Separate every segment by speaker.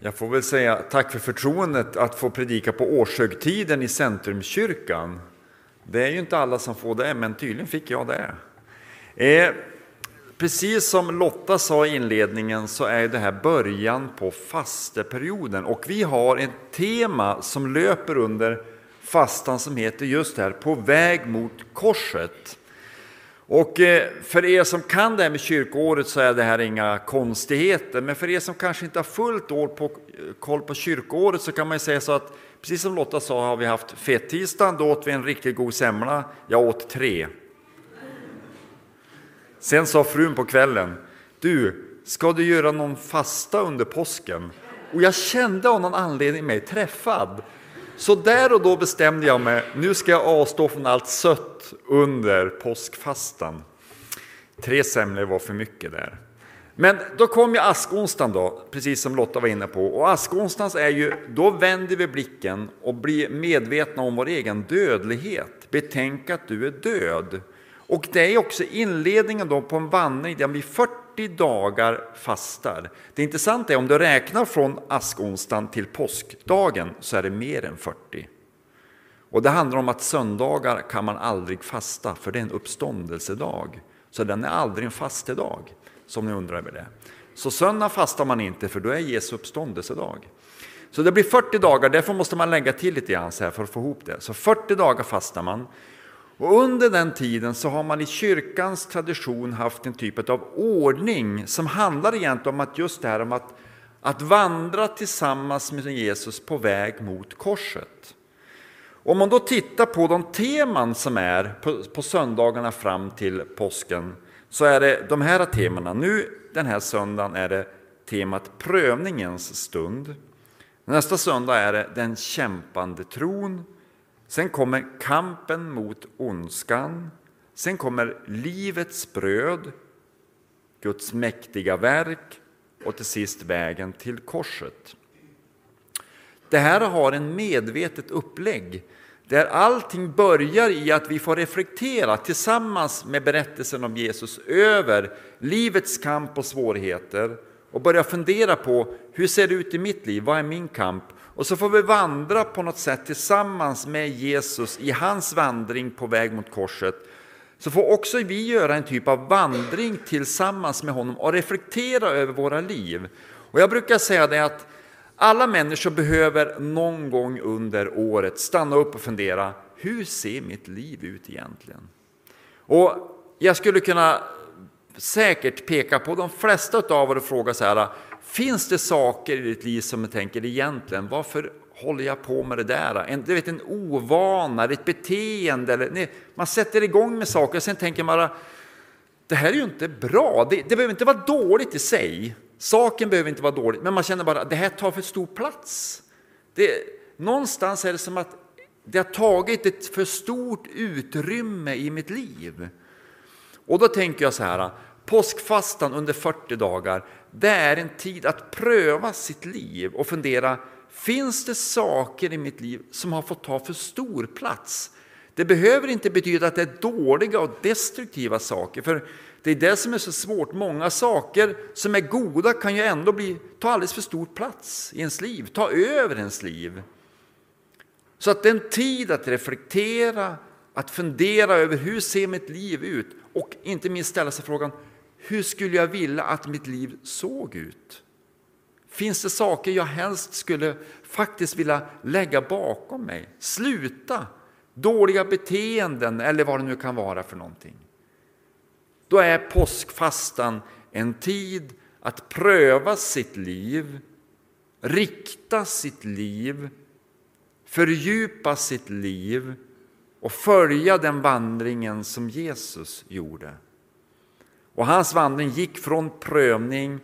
Speaker 1: Jag får väl säga tack för förtroendet att få predika på årshögtiden i Centrumkyrkan. Det är ju inte alla som får det, men tydligen fick jag det. Eh, precis som Lotta sa i inledningen så är det här början på fasteperioden och vi har ett tema som löper under fastan som heter just det här, På väg mot korset. Och eh, för er som kan det här med kyrkoåret så är det här inga konstigheter, men för er som kanske inte har fullt år på, eh, koll på kyrkoåret så kan man säga så att precis som Lotta sa har vi haft fettisdagen, då åt vi en riktigt god semla. Jag åt tre. Sen sa frun på kvällen, du, ska du göra någon fasta under påsken? Och jag kände av någon anledning mig träffad. Så där och då bestämde jag mig, nu ska jag avstå från allt sött under påskfastan. Tre semlor var för mycket där. Men då kom ju askonsdagen då, precis som Lotta var inne på. Och askonsdagen är ju, då vänder vi blicken och blir medvetna om vår egen dödlighet. Betänk att du är död. Och det är också inledningen då på en vandring där vi 40 40 dagar fastar. Det intressanta är om du räknar från askonsdagen till påskdagen så är det mer än 40. Och det handlar om att söndagar kan man aldrig fasta för det är en uppståndelsedag. Så den är aldrig en fastedag, som ni undrar över det. Så söndag fastar man inte för då är Jesu uppståndelsedag. Så det blir 40 dagar, därför måste man lägga till lite grann så här för att få ihop det. Så 40 dagar fastar man. Och under den tiden så har man i kyrkans tradition haft en typ av ordning som handlar egentligen om att just det här om att, att vandra tillsammans med Jesus på väg mot korset. Om man då tittar på de teman som är på, på söndagarna fram till påsken så är det de här temana. Nu den här söndagen är det temat prövningens stund. Nästa söndag är det den kämpande tron. Sen kommer kampen mot ondskan. Sen kommer livets bröd, Guds mäktiga verk och till sist vägen till korset. Det här har en medvetet upplägg där allting börjar i att vi får reflektera tillsammans med berättelsen om Jesus över livets kamp och svårigheter och börja fundera på hur ser det ut i mitt liv, vad är min kamp? Och så får vi vandra på något sätt tillsammans med Jesus i hans vandring på väg mot korset. Så får också vi göra en typ av vandring tillsammans med honom och reflektera över våra liv. Och jag brukar säga det att alla människor behöver någon gång under året stanna upp och fundera, hur ser mitt liv ut egentligen? Och jag skulle kunna säkert peka på de flesta av er och fråga så här, finns det saker i ditt liv som du tänker egentligen, varför håller jag på med det där? En, du vet, en ovana, ett beteende, eller, nej, man sätter igång med saker och sen tänker man det här är ju inte bra, det, det behöver inte vara dåligt i sig, Saken behöver inte vara dålig, men man känner bara att det här tar för stor plats. Det, någonstans är det som att det har tagit ett för stort utrymme i mitt liv. Och då tänker jag så här, påskfastan under 40 dagar, det är en tid att pröva sitt liv och fundera, finns det saker i mitt liv som har fått ta för stor plats? Det behöver inte betyda att det är dåliga och destruktiva saker, för det är det som är så svårt. Många saker som är goda kan ju ändå bli, ta alldeles för stor plats i ens liv, ta över ens liv. Så att det är en tid att reflektera, att fundera över hur ser mitt liv ut och inte minst ställa sig frågan hur skulle jag vilja att mitt liv såg ut? Finns det saker jag helst skulle faktiskt vilja lägga bakom mig? Sluta dåliga beteenden eller vad det nu kan vara för någonting. Då är påskfastan en tid att pröva sitt liv, rikta sitt liv, fördjupa sitt liv och följa den vandringen som Jesus gjorde. Och hans vandring gick från prövning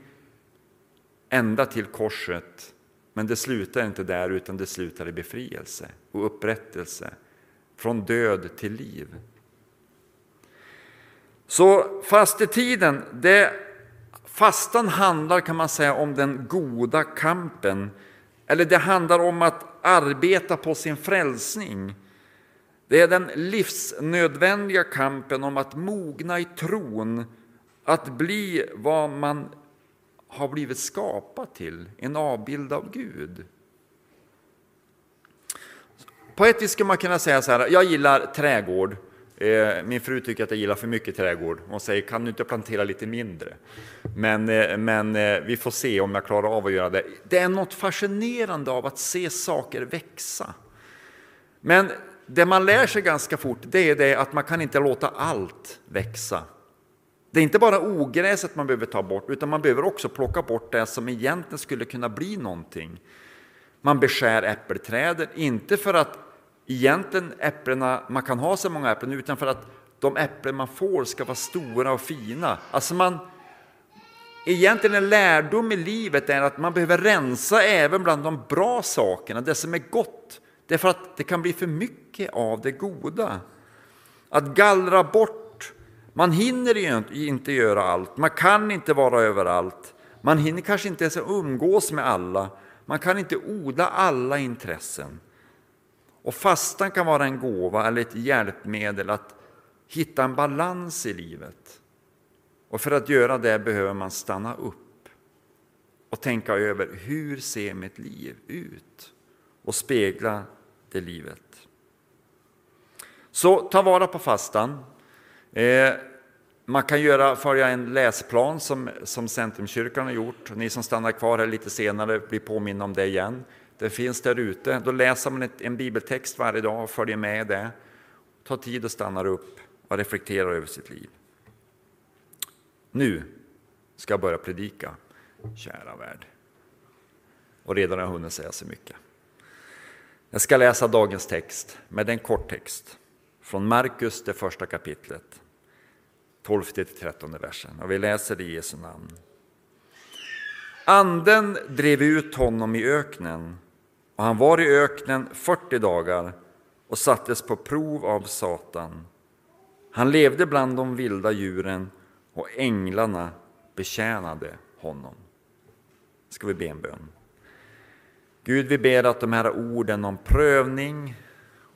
Speaker 1: ända till korset. Men det slutar inte där, utan det slutar i befrielse och upprättelse. Från död till liv. Så fastetiden, det, fastan handlar kan man säga om den goda kampen. Eller det handlar om att arbeta på sin frälsning. Det är den livsnödvändiga kampen om att mogna i tron, att bli vad man har blivit skapad till, en avbild av Gud. På ett vis skulle man kunna säga så här, jag gillar trädgård. Eh, min fru tycker att jag gillar för mycket trädgård. Hon säger, kan du inte plantera lite mindre? Men, eh, men eh, vi får se om jag klarar av att göra det. Det är något fascinerande av att se saker växa. Men det man lär sig ganska fort, det är det att man kan inte låta allt växa. Det är inte bara ogräset man behöver ta bort, utan man behöver också plocka bort det som egentligen skulle kunna bli någonting. Man beskär äppelträden, inte för att egentligen äpplena, man kan ha så många äpplen, utan för att de äpplen man får ska vara stora och fina. Alltså man, egentligen en lärdom i livet är att man behöver rensa även bland de bra sakerna, det som är gott. Därför att det kan bli för mycket av det goda. Att gallra bort, man hinner ju inte göra allt, man kan inte vara överallt, man hinner kanske inte ens umgås med alla, man kan inte odla alla intressen. Och fastan kan vara en gåva eller ett hjälpmedel att hitta en balans i livet. Och för att göra det behöver man stanna upp och tänka över hur ser mitt liv ut? Och spegla det livet. Så ta vara på fastan. Eh, man kan göra, följa en läsplan som, som Centrumkyrkan har gjort. Ni som stannar kvar här lite senare blir påminna om det igen. Det finns där ute. Då läser man ett, en bibeltext varje dag och följer med det. Ta tid och stannar upp och reflekterar över sitt liv. Nu ska jag börja predika, kära värld. Och redan har jag hunnit säga så mycket. Jag ska läsa dagens text med en kort text från Markus, det första kapitlet, 12-13 versen. Och vi läser det i Jesu namn. Anden drev ut honom i öknen och han var i öknen 40 dagar och sattes på prov av Satan. Han levde bland de vilda djuren och änglarna betjänade honom. Ska vi be en bön. Gud, vi ber att de här orden om prövning,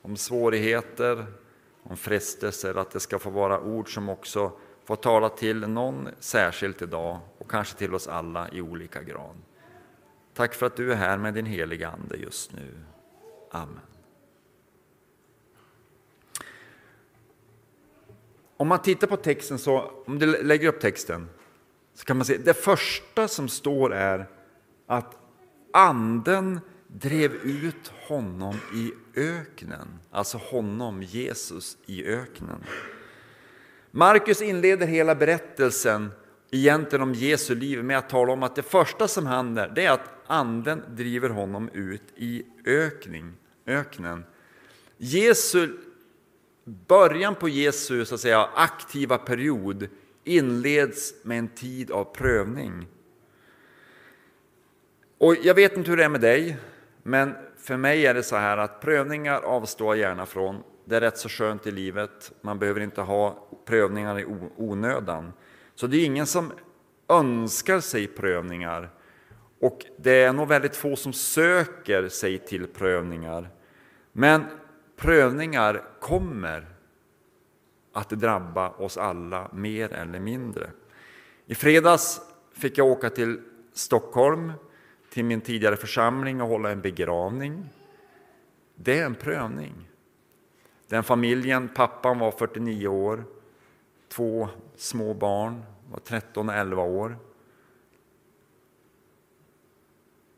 Speaker 1: om svårigheter, om frestelser, att det ska få vara ord som också får tala till någon särskilt idag och kanske till oss alla i olika grad. Tack för att du är här med din heliga Ande just nu. Amen. Om man tittar på texten, så, om du lägger upp texten, så kan man se det första som står är att Anden drev ut honom i öknen, alltså honom, Jesus, i öknen. Markus inleder hela berättelsen egentligen om Jesu liv med att tala om att det första som händer det är att anden driver honom ut i ökning, öknen. Jesu, början på Jesu så att säga, aktiva period inleds med en tid av prövning. Och jag vet inte hur det är med dig, men för mig är det så här att prövningar avstår jag gärna från. Det är rätt så skönt i livet. Man behöver inte ha prövningar i onödan. Så det är ingen som önskar sig prövningar. Och det är nog väldigt få som söker sig till prövningar. Men prövningar kommer att drabba oss alla mer eller mindre. I fredags fick jag åka till Stockholm till min tidigare församling och hålla en begravning. Det är en prövning. Den familjen, pappan var 49 år, två små barn, var 13 och 11 år.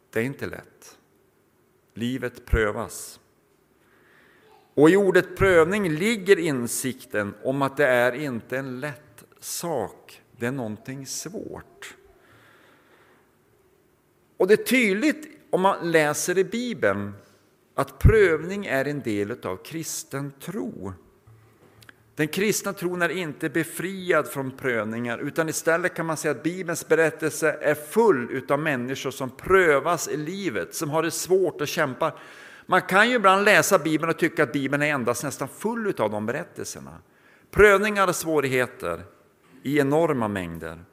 Speaker 1: Det är inte lätt. Livet prövas. Och i ordet prövning ligger insikten om att det är inte en lätt sak, det är någonting svårt. Och det är tydligt om man läser i Bibeln att prövning är en del av kristen tro. Den kristna tron är inte befriad från prövningar utan istället kan man säga att Bibelns berättelse är full av människor som prövas i livet, som har det svårt och kämpar. Man kan ju ibland läsa Bibeln och tycka att Bibeln är endast nästan full av de berättelserna. Prövningar och svårigheter i enorma mängder.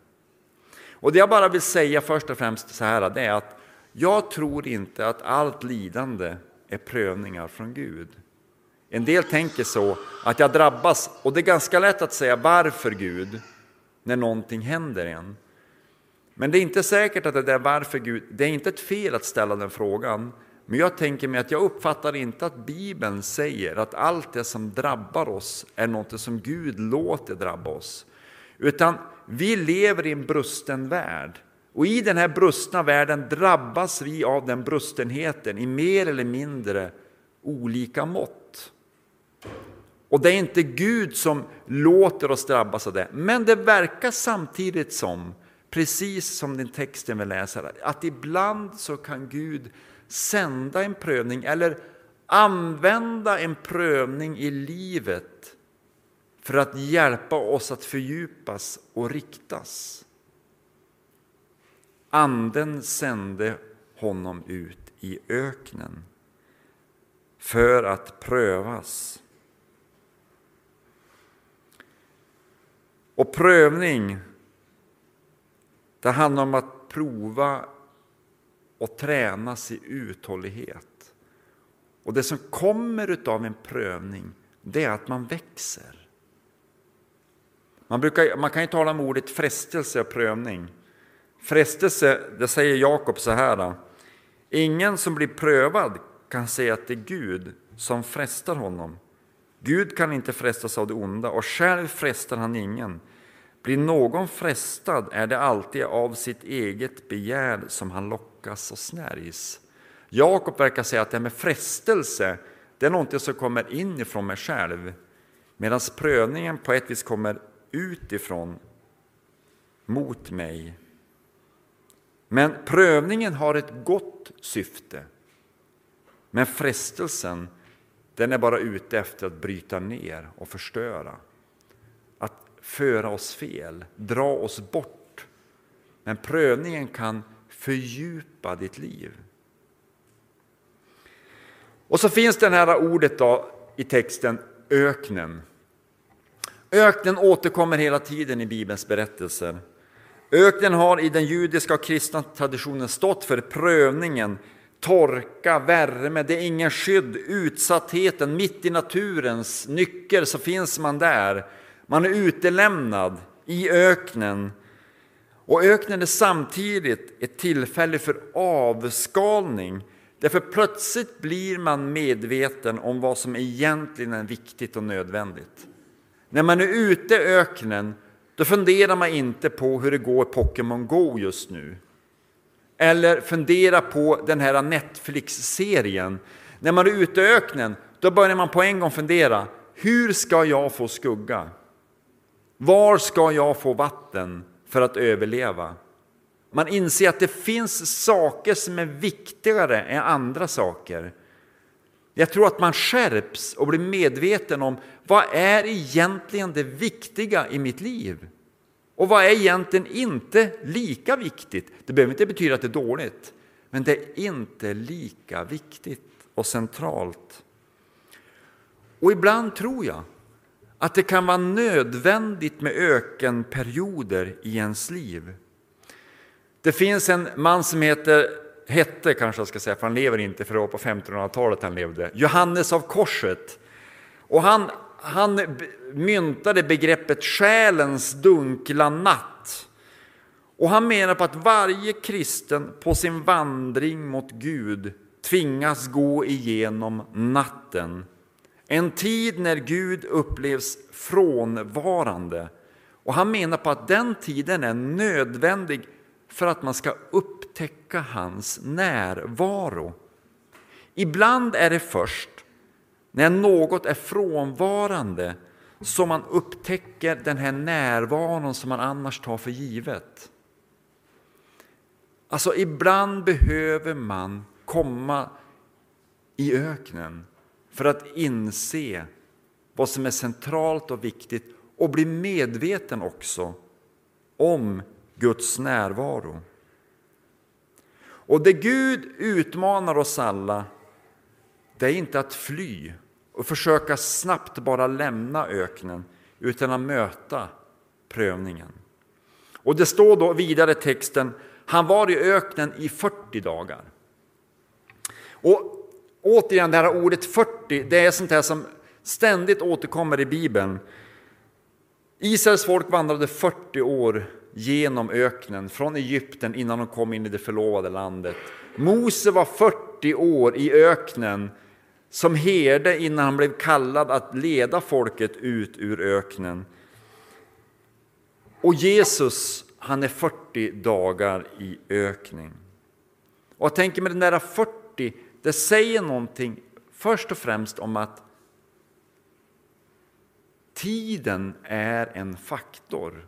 Speaker 1: Och det jag bara vill säga först och främst så här, det är att jag tror inte att allt lidande är prövningar från Gud. En del tänker så att jag drabbas, och det är ganska lätt att säga varför Gud, när någonting händer en. Men det är inte säkert att det är varför Gud, det är inte ett fel att ställa den frågan. Men jag tänker mig att jag uppfattar inte att Bibeln säger att allt det som drabbar oss är något som Gud låter drabba oss. Utan vi lever i en brusten värld. Och i den här brustna världen drabbas vi av den brustenheten i mer eller mindre olika mått. Och det är inte Gud som låter oss drabbas av det, men det verkar samtidigt som, precis som den texten vi läser, att ibland så kan Gud sända en prövning eller använda en prövning i livet för att hjälpa oss att fördjupas och riktas. Anden sände honom ut i öknen för att prövas. Och prövning, det handlar om att prova och tränas i uthållighet. Och det som kommer av en prövning, det är att man växer. Man, brukar, man kan ju tala om ordet frestelse och prövning. Frestelse, det säger Jakob så här. Ingen som blir prövad kan säga att det är Gud som frestar honom. Gud kan inte frestas av det onda och själv frestar han ingen. Blir någon frestad är det alltid av sitt eget begär som han lockas och snärjs. Jakob verkar säga att det här med frestelse, det är något som kommer inifrån mig själv, medan prövningen på ett vis kommer utifrån mot mig. Men prövningen har ett gott syfte. Men frestelsen, den är bara ute efter att bryta ner och förstöra. Att föra oss fel, dra oss bort. Men prövningen kan fördjupa ditt liv. Och så finns det här ordet då i texten, öknen. Öknen återkommer hela tiden i Bibelns berättelser. Öknen har i den judiska och kristna traditionen stått för prövningen, torka, värme, det är ingen skydd, utsattheten, mitt i naturens nycker så finns man där. Man är utelämnad i öknen. Och öknen är samtidigt ett tillfälle för avskalning. Därför plötsligt blir man medveten om vad som egentligen är viktigt och nödvändigt. När man är ute i öknen då funderar man inte på hur det går i Pokémon Go just nu. Eller fundera på den här Netflix-serien. När man är ute i öknen, då börjar man på en gång fundera. Hur ska jag få skugga? Var ska jag få vatten för att överleva? Man inser att det finns saker som är viktigare än andra saker. Jag tror att man skärps och blir medveten om vad är egentligen det viktiga i mitt liv? Och vad är egentligen inte lika viktigt? Det behöver inte betyda att det är dåligt, men det är inte lika viktigt och centralt. Och ibland tror jag att det kan vara nödvändigt med ökenperioder i ens liv. Det finns en man som heter, hette kanske jag ska säga, för han lever inte, för det var på 1500-talet han levde, Johannes av Korset. Och han, han myntade begreppet själens dunkla natt. Och han menar på att varje kristen på sin vandring mot Gud tvingas gå igenom natten. En tid när Gud upplevs frånvarande. Och han menar på att den tiden är nödvändig för att man ska upptäcka hans närvaro. Ibland är det först när något är frånvarande som man upptäcker den här närvaron som man annars tar för givet. Alltså ibland behöver man komma i öknen för att inse vad som är centralt och viktigt och bli medveten också om Guds närvaro. Och det Gud utmanar oss alla, det är inte att fly och försöka snabbt bara lämna öknen, utan att möta prövningen. Och det står då vidare i texten, han var i öknen i 40 dagar. Och återigen, det här ordet 40, det är sånt här som ständigt återkommer i Bibeln. Israels folk vandrade 40 år genom öknen från Egypten innan de kom in i det förlovade landet. Mose var 40 år i öknen som herde innan han blev kallad att leda folket ut ur öknen. Och Jesus, han är 40 dagar i ökning. Och jag tänker med den där 40, det säger någonting först och främst om att tiden är en faktor.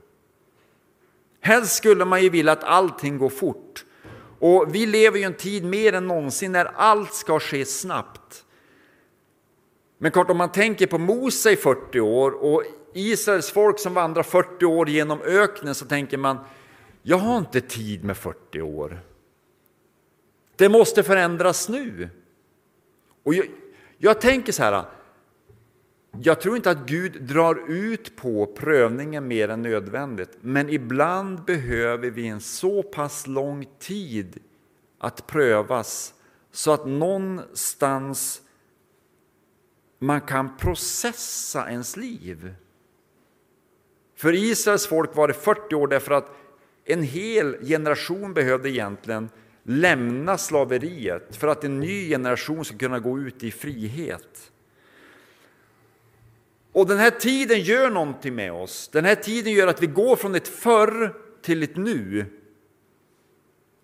Speaker 1: Helst skulle man ju vilja att allting går fort. Och vi lever ju en tid mer än någonsin när allt ska ske snabbt. Men klart, om man tänker på Mose i 40 år och Israels folk som vandrar 40 år genom öknen så tänker man, jag har inte tid med 40 år. Det måste förändras nu. Och jag, jag tänker så här, jag tror inte att Gud drar ut på prövningen mer än nödvändigt, men ibland behöver vi en så pass lång tid att prövas så att någonstans man kan processa ens liv. För Israels folk var det 40 år därför att en hel generation behövde egentligen lämna slaveriet för att en ny generation ska kunna gå ut i frihet. Och den här tiden gör någonting med oss. Den här tiden gör att vi går från ett förr till ett nu.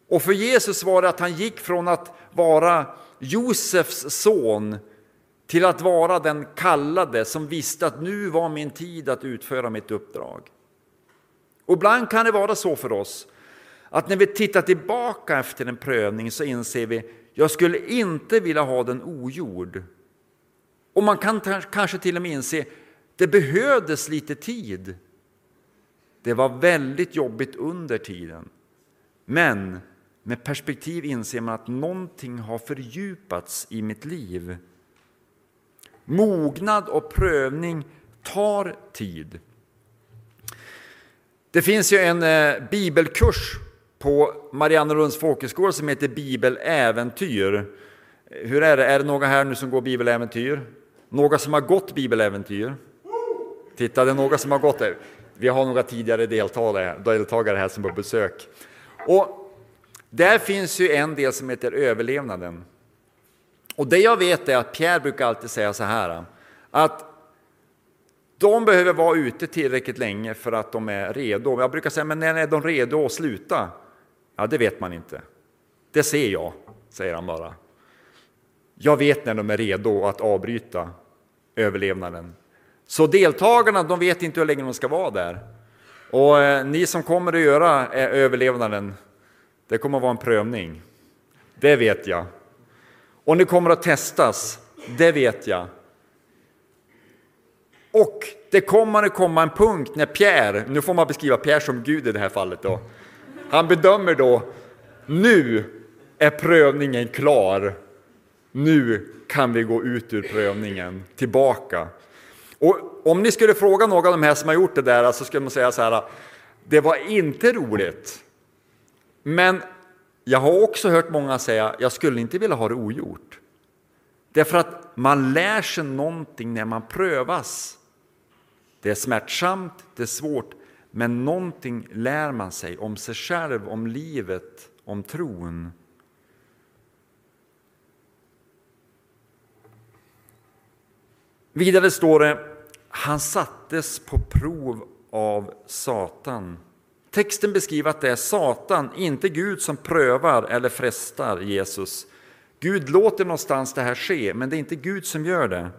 Speaker 1: Och för Jesus var det att han gick från att vara Josefs son till att vara den kallade som visste att nu var min tid att utföra mitt uppdrag. Och ibland kan det vara så för oss att när vi tittar tillbaka efter en prövning så inser vi jag skulle inte vilja ha den ogjord. Och man kan kanske till och med inse det behövdes lite tid. Det var väldigt jobbigt under tiden. Men med perspektiv inser man att någonting har fördjupats i mitt liv. Mognad och prövning tar tid. Det finns ju en eh, bibelkurs på Mariannelunds folkhögskola som heter Bibeläventyr. Hur är det, är det några här nu som går bibeläventyr? Några som har gått bibeläventyr? Titta, det är några som har gått det. Vi har några tidigare deltagare, deltagare här som på besök. Och där finns ju en del som heter överlevnaden. Och det jag vet är att Pierre brukar alltid säga så här att de behöver vara ute tillräckligt länge för att de är redo. Jag brukar säga, men när är de redo att sluta? Ja, det vet man inte. Det ser jag, säger han bara. Jag vet när de är redo att avbryta överlevnaden. Så deltagarna, de vet inte hur länge de ska vara där. Och eh, ni som kommer att göra eh, överlevnaden, det kommer att vara en prövning. Det vet jag. Och ni kommer att testas, det vet jag. Och det kommer att komma en punkt när Pierre, nu får man beskriva Pierre som Gud i det här fallet då, han bedömer då, nu är prövningen klar. Nu kan vi gå ut ur prövningen, tillbaka. Och om ni skulle fråga några av de här som har gjort det där alltså så skulle man säga så här, det var inte roligt. Men jag har också hört många säga, jag skulle inte vilja ha det ogjort. Därför att man lär sig någonting när man prövas. Det är smärtsamt, det är svårt, men någonting lär man sig om sig själv, om livet, om tron. Vidare står det, han sattes på prov av Satan. Texten beskriver att det är Satan, inte Gud, som prövar eller frestar Jesus. Gud låter någonstans det här ske, men det är inte Gud som gör det.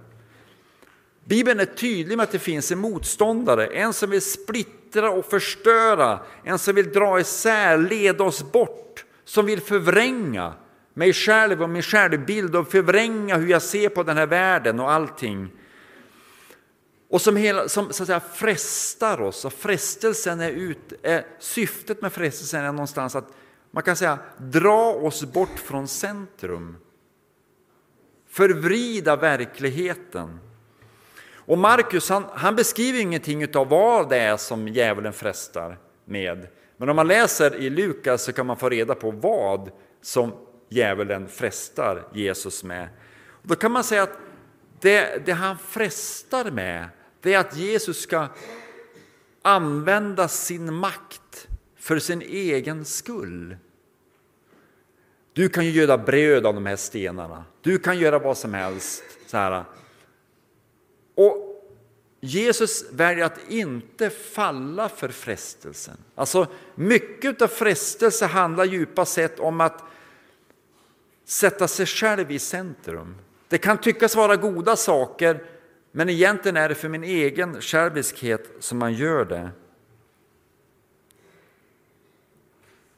Speaker 1: Bibeln är tydlig med att det finns en motståndare, en som vill splittra och förstöra, en som vill dra isär, leda oss bort, som vill förvränga mig själv och min självbild och förvränga hur jag ser på den här världen och allting. Och som, hela, som så att säga, frestar oss. Och frestelsen är ut, är, syftet med frestelsen är någonstans att man kan säga dra oss bort från centrum. Förvrida verkligheten. Och Markus han, han beskriver ingenting av vad det är som djävulen frestar med. Men om man läser i Lukas så kan man få reda på vad som djävulen frestar Jesus med. Då kan man säga att det, det han frestar med det är att Jesus ska använda sin makt för sin egen skull. Du kan ju göra bröd av de här stenarna. Du kan göra vad som helst. Så här. Och Jesus väljer att inte falla för frestelsen. Alltså, mycket av frestelse handlar djupast sett om att sätta sig själv i centrum. Det kan tyckas vara goda saker, men egentligen är det för min egen själviskhet som man gör det.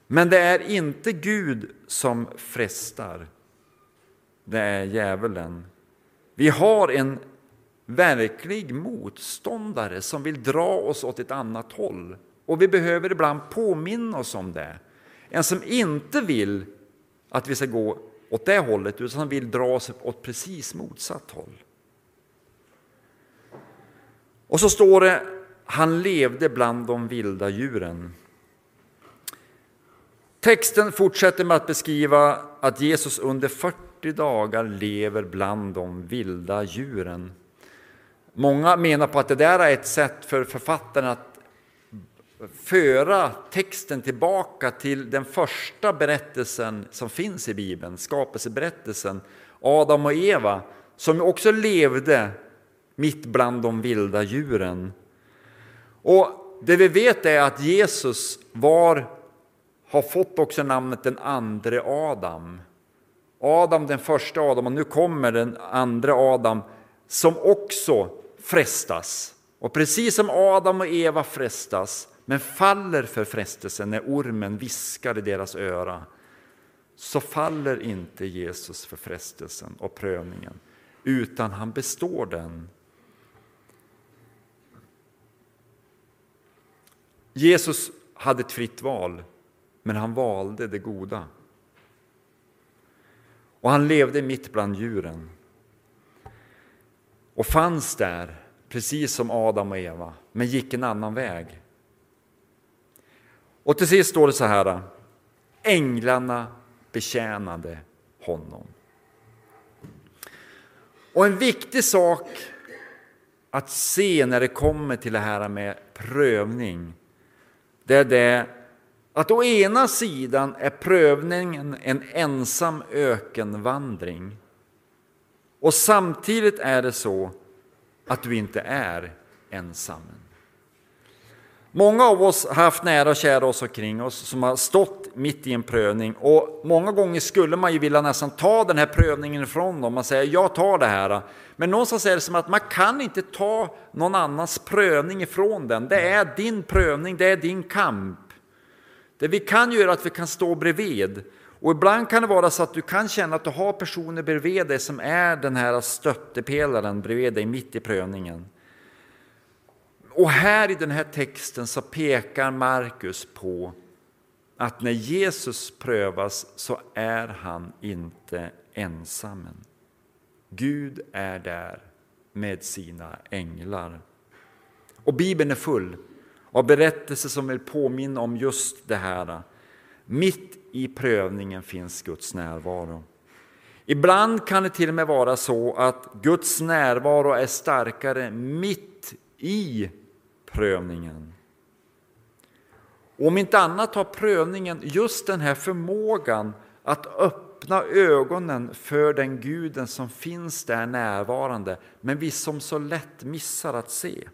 Speaker 1: Men det är inte Gud som frestar. Det är djävulen. Vi har en verklig motståndare som vill dra oss åt ett annat håll. Och vi behöver ibland påminna oss om det. En som inte vill att vi ska gå åt det hållet, utan som vill dra oss åt precis motsatt håll. Och så står det, han levde bland de vilda djuren. Texten fortsätter med att beskriva att Jesus under 40 dagar lever bland de vilda djuren. Många menar på att det där är ett sätt för författaren att föra texten tillbaka till den första berättelsen som finns i Bibeln, skapelseberättelsen, Adam och Eva, som också levde mitt bland de vilda djuren. Och det vi vet är att Jesus var, har fått också namnet den andre Adam. Adam, den första Adam, och nu kommer den andra Adam som också frestas. Och precis som Adam och Eva frestas, men faller för frestelsen när ormen viskar i deras öra, så faller inte Jesus för frestelsen och prövningen, utan han består den. Jesus hade ett fritt val, men han valde det goda. Och han levde mitt bland djuren och fanns där, precis som Adam och Eva, men gick en annan väg. Och till sist står det så här, änglarna betjänade honom. Och en viktig sak att se när det kommer till det här med prövning, det är det att å ena sidan är prövningen en ensam ökenvandring och samtidigt är det så att du inte är ensam. Många av oss har haft nära och kära oss omkring oss som har stått mitt i en prövning och många gånger skulle man ju vilja nästan ta den här prövningen ifrån dem. Man säger jag tar det här. Men någonstans är det som att man kan inte ta någon annans prövning ifrån den. Det är din prövning, det är din kamp. Det vi kan göra är att vi kan stå bredvid och ibland kan det vara så att du kan känna att du har personer bredvid dig som är den här stöttepelaren bredvid dig mitt i prövningen. Och här i den här texten så pekar Markus på att när Jesus prövas så är han inte ensam. Gud är där med sina änglar. Och Bibeln är full av berättelser som vill påminna om just det här. Mitt i prövningen finns Guds närvaro. Ibland kan det till och med vara så att Guds närvaro är starkare mitt i prövningen. Och om inte annat har prövningen just den här förmågan att öppna ögonen för den guden som finns där närvarande, men vi som så lätt missar att se.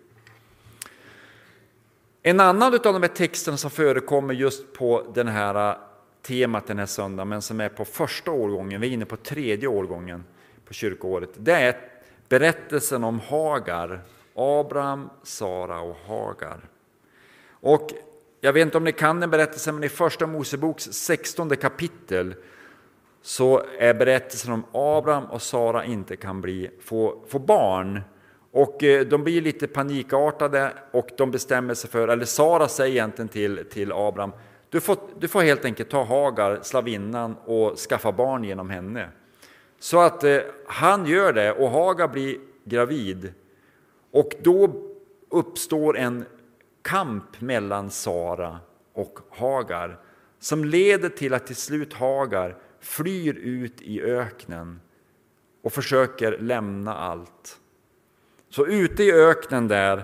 Speaker 1: En annan av de här texterna som förekommer just på den här äh, temat den här söndagen, men som är på första årgången, vi är inne på tredje årgången på kyrkoåret, det är berättelsen om Hagar, Abraham, Sara och Hagar. Och jag vet inte om ni kan den berättelsen, men i första Moseboks 16 kapitel så är berättelsen om Abraham och Sara inte kan bli, få, få barn. Och eh, de blir lite panikartade och de bestämmer sig för, eller Sara säger egentligen till, till Abraham, du får, du får helt enkelt ta Hagar, slavinnan, och skaffa barn genom henne. Så att eh, han gör det och Hagar blir gravid. Och då uppstår en kamp mellan Sara och Hagar som leder till att till slut Hagar flyr ut i öknen och försöker lämna allt. Så ute i öknen där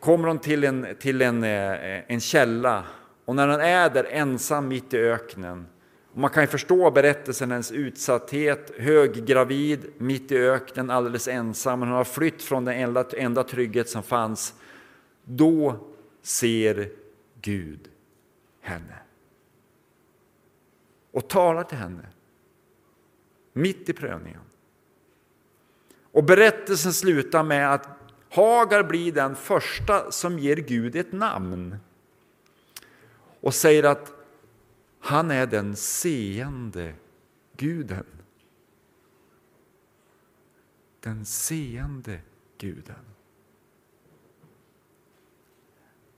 Speaker 1: kommer hon till en, till en, eh, en källa och när hon är där ensam mitt i öknen man kan ju förstå berättelsen, hennes utsatthet, höggravid, mitt i öknen, alldeles ensam. Hon har flytt från den enda, enda trygghet som fanns. Då ser Gud henne och talar till henne mitt i prövningen. Och berättelsen slutar med att Hagar blir den första som ger Gud ett namn och säger att han är den seende guden. Den seende guden.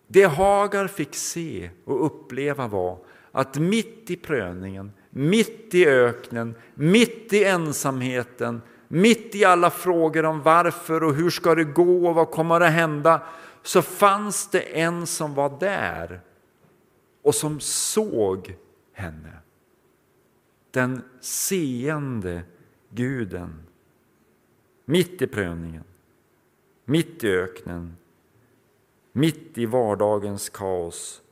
Speaker 1: Det Hagar fick se och uppleva var att mitt i prövningen, mitt i öknen, mitt i ensamheten, mitt i alla frågor om varför och hur ska det gå och vad kommer att hända, så fanns det en som var där och som såg henne. Den seende guden. Mitt i prövningen, mitt i öknen, mitt i vardagens kaos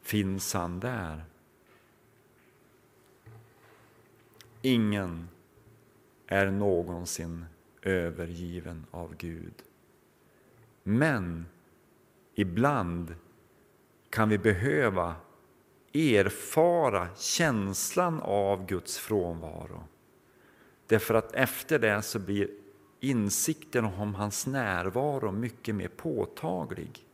Speaker 1: finns han där. Ingen är någonsin övergiven av Gud. Men ibland kan vi behöva erfara känslan av Guds frånvaro. Därför att efter det så blir insikten om hans närvaro mycket mer påtaglig.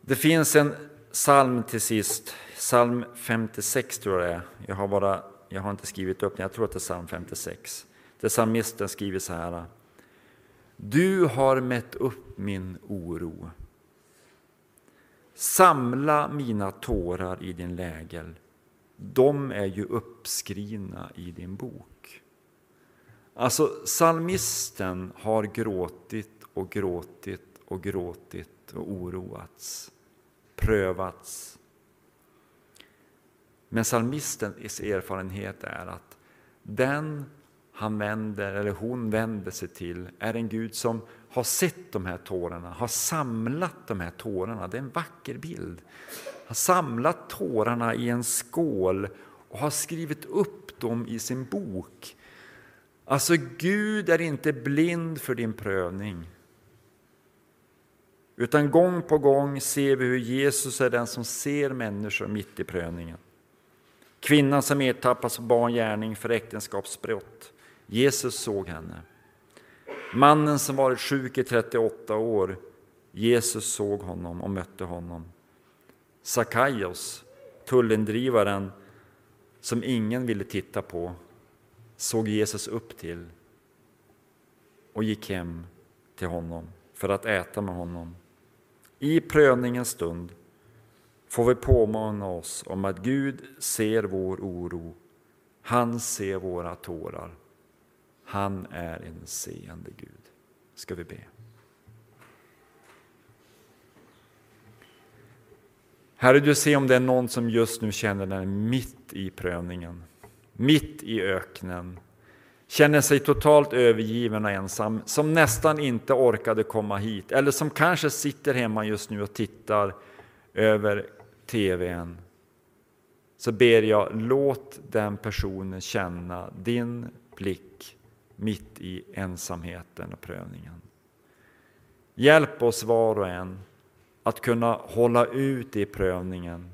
Speaker 1: Det finns en psalm till sist, psalm 56 tror jag det är. Jag har, bara, jag har inte skrivit upp den, jag tror att det är psalm 56. Där psalmisten skriver så här. Du har mätt upp min oro Samla mina tårar i din lägel. De är ju uppskrivna i din bok. Alltså, salmisten har gråtit och gråtit och gråtit och oroats, prövats. Men salmistens erfarenhet är att den han vänder, eller hon vänder sig till, är en Gud som har sett de här tårarna, har samlat de här tårarna. Det är en vacker bild. Har samlat tårarna i en skål och har skrivit upp dem i sin bok. Alltså, Gud är inte blind för din prövning. Utan gång på gång ser vi hur Jesus är den som ser människor mitt i prövningen. Kvinnan som ertappas på barngärning för äktenskapsbrott. Jesus såg henne. Mannen som varit sjuk i 38 år, Jesus såg honom och mötte honom. Sakaios, tullindrivaren som ingen ville titta på, såg Jesus upp till och gick hem till honom för att äta med honom. I prövningens stund får vi påminna oss om att Gud ser vår oro, han ser våra tårar. Han är en seende Gud. Ska vi be. Herre, du ser om det är någon som just nu känner den mitt i prövningen, mitt i öknen, känner sig totalt övergiven och ensam, som nästan inte orkade komma hit, eller som kanske sitter hemma just nu och tittar över TVn. Så ber jag, låt den personen känna din blick mitt i ensamheten och prövningen. Hjälp oss var och en att kunna hålla ut i prövningen.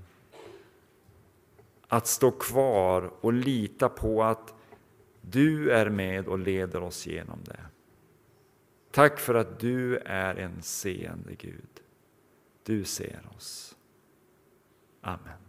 Speaker 1: Att stå kvar och lita på att du är med och leder oss genom det. Tack för att du är en seende Gud. Du ser oss. Amen.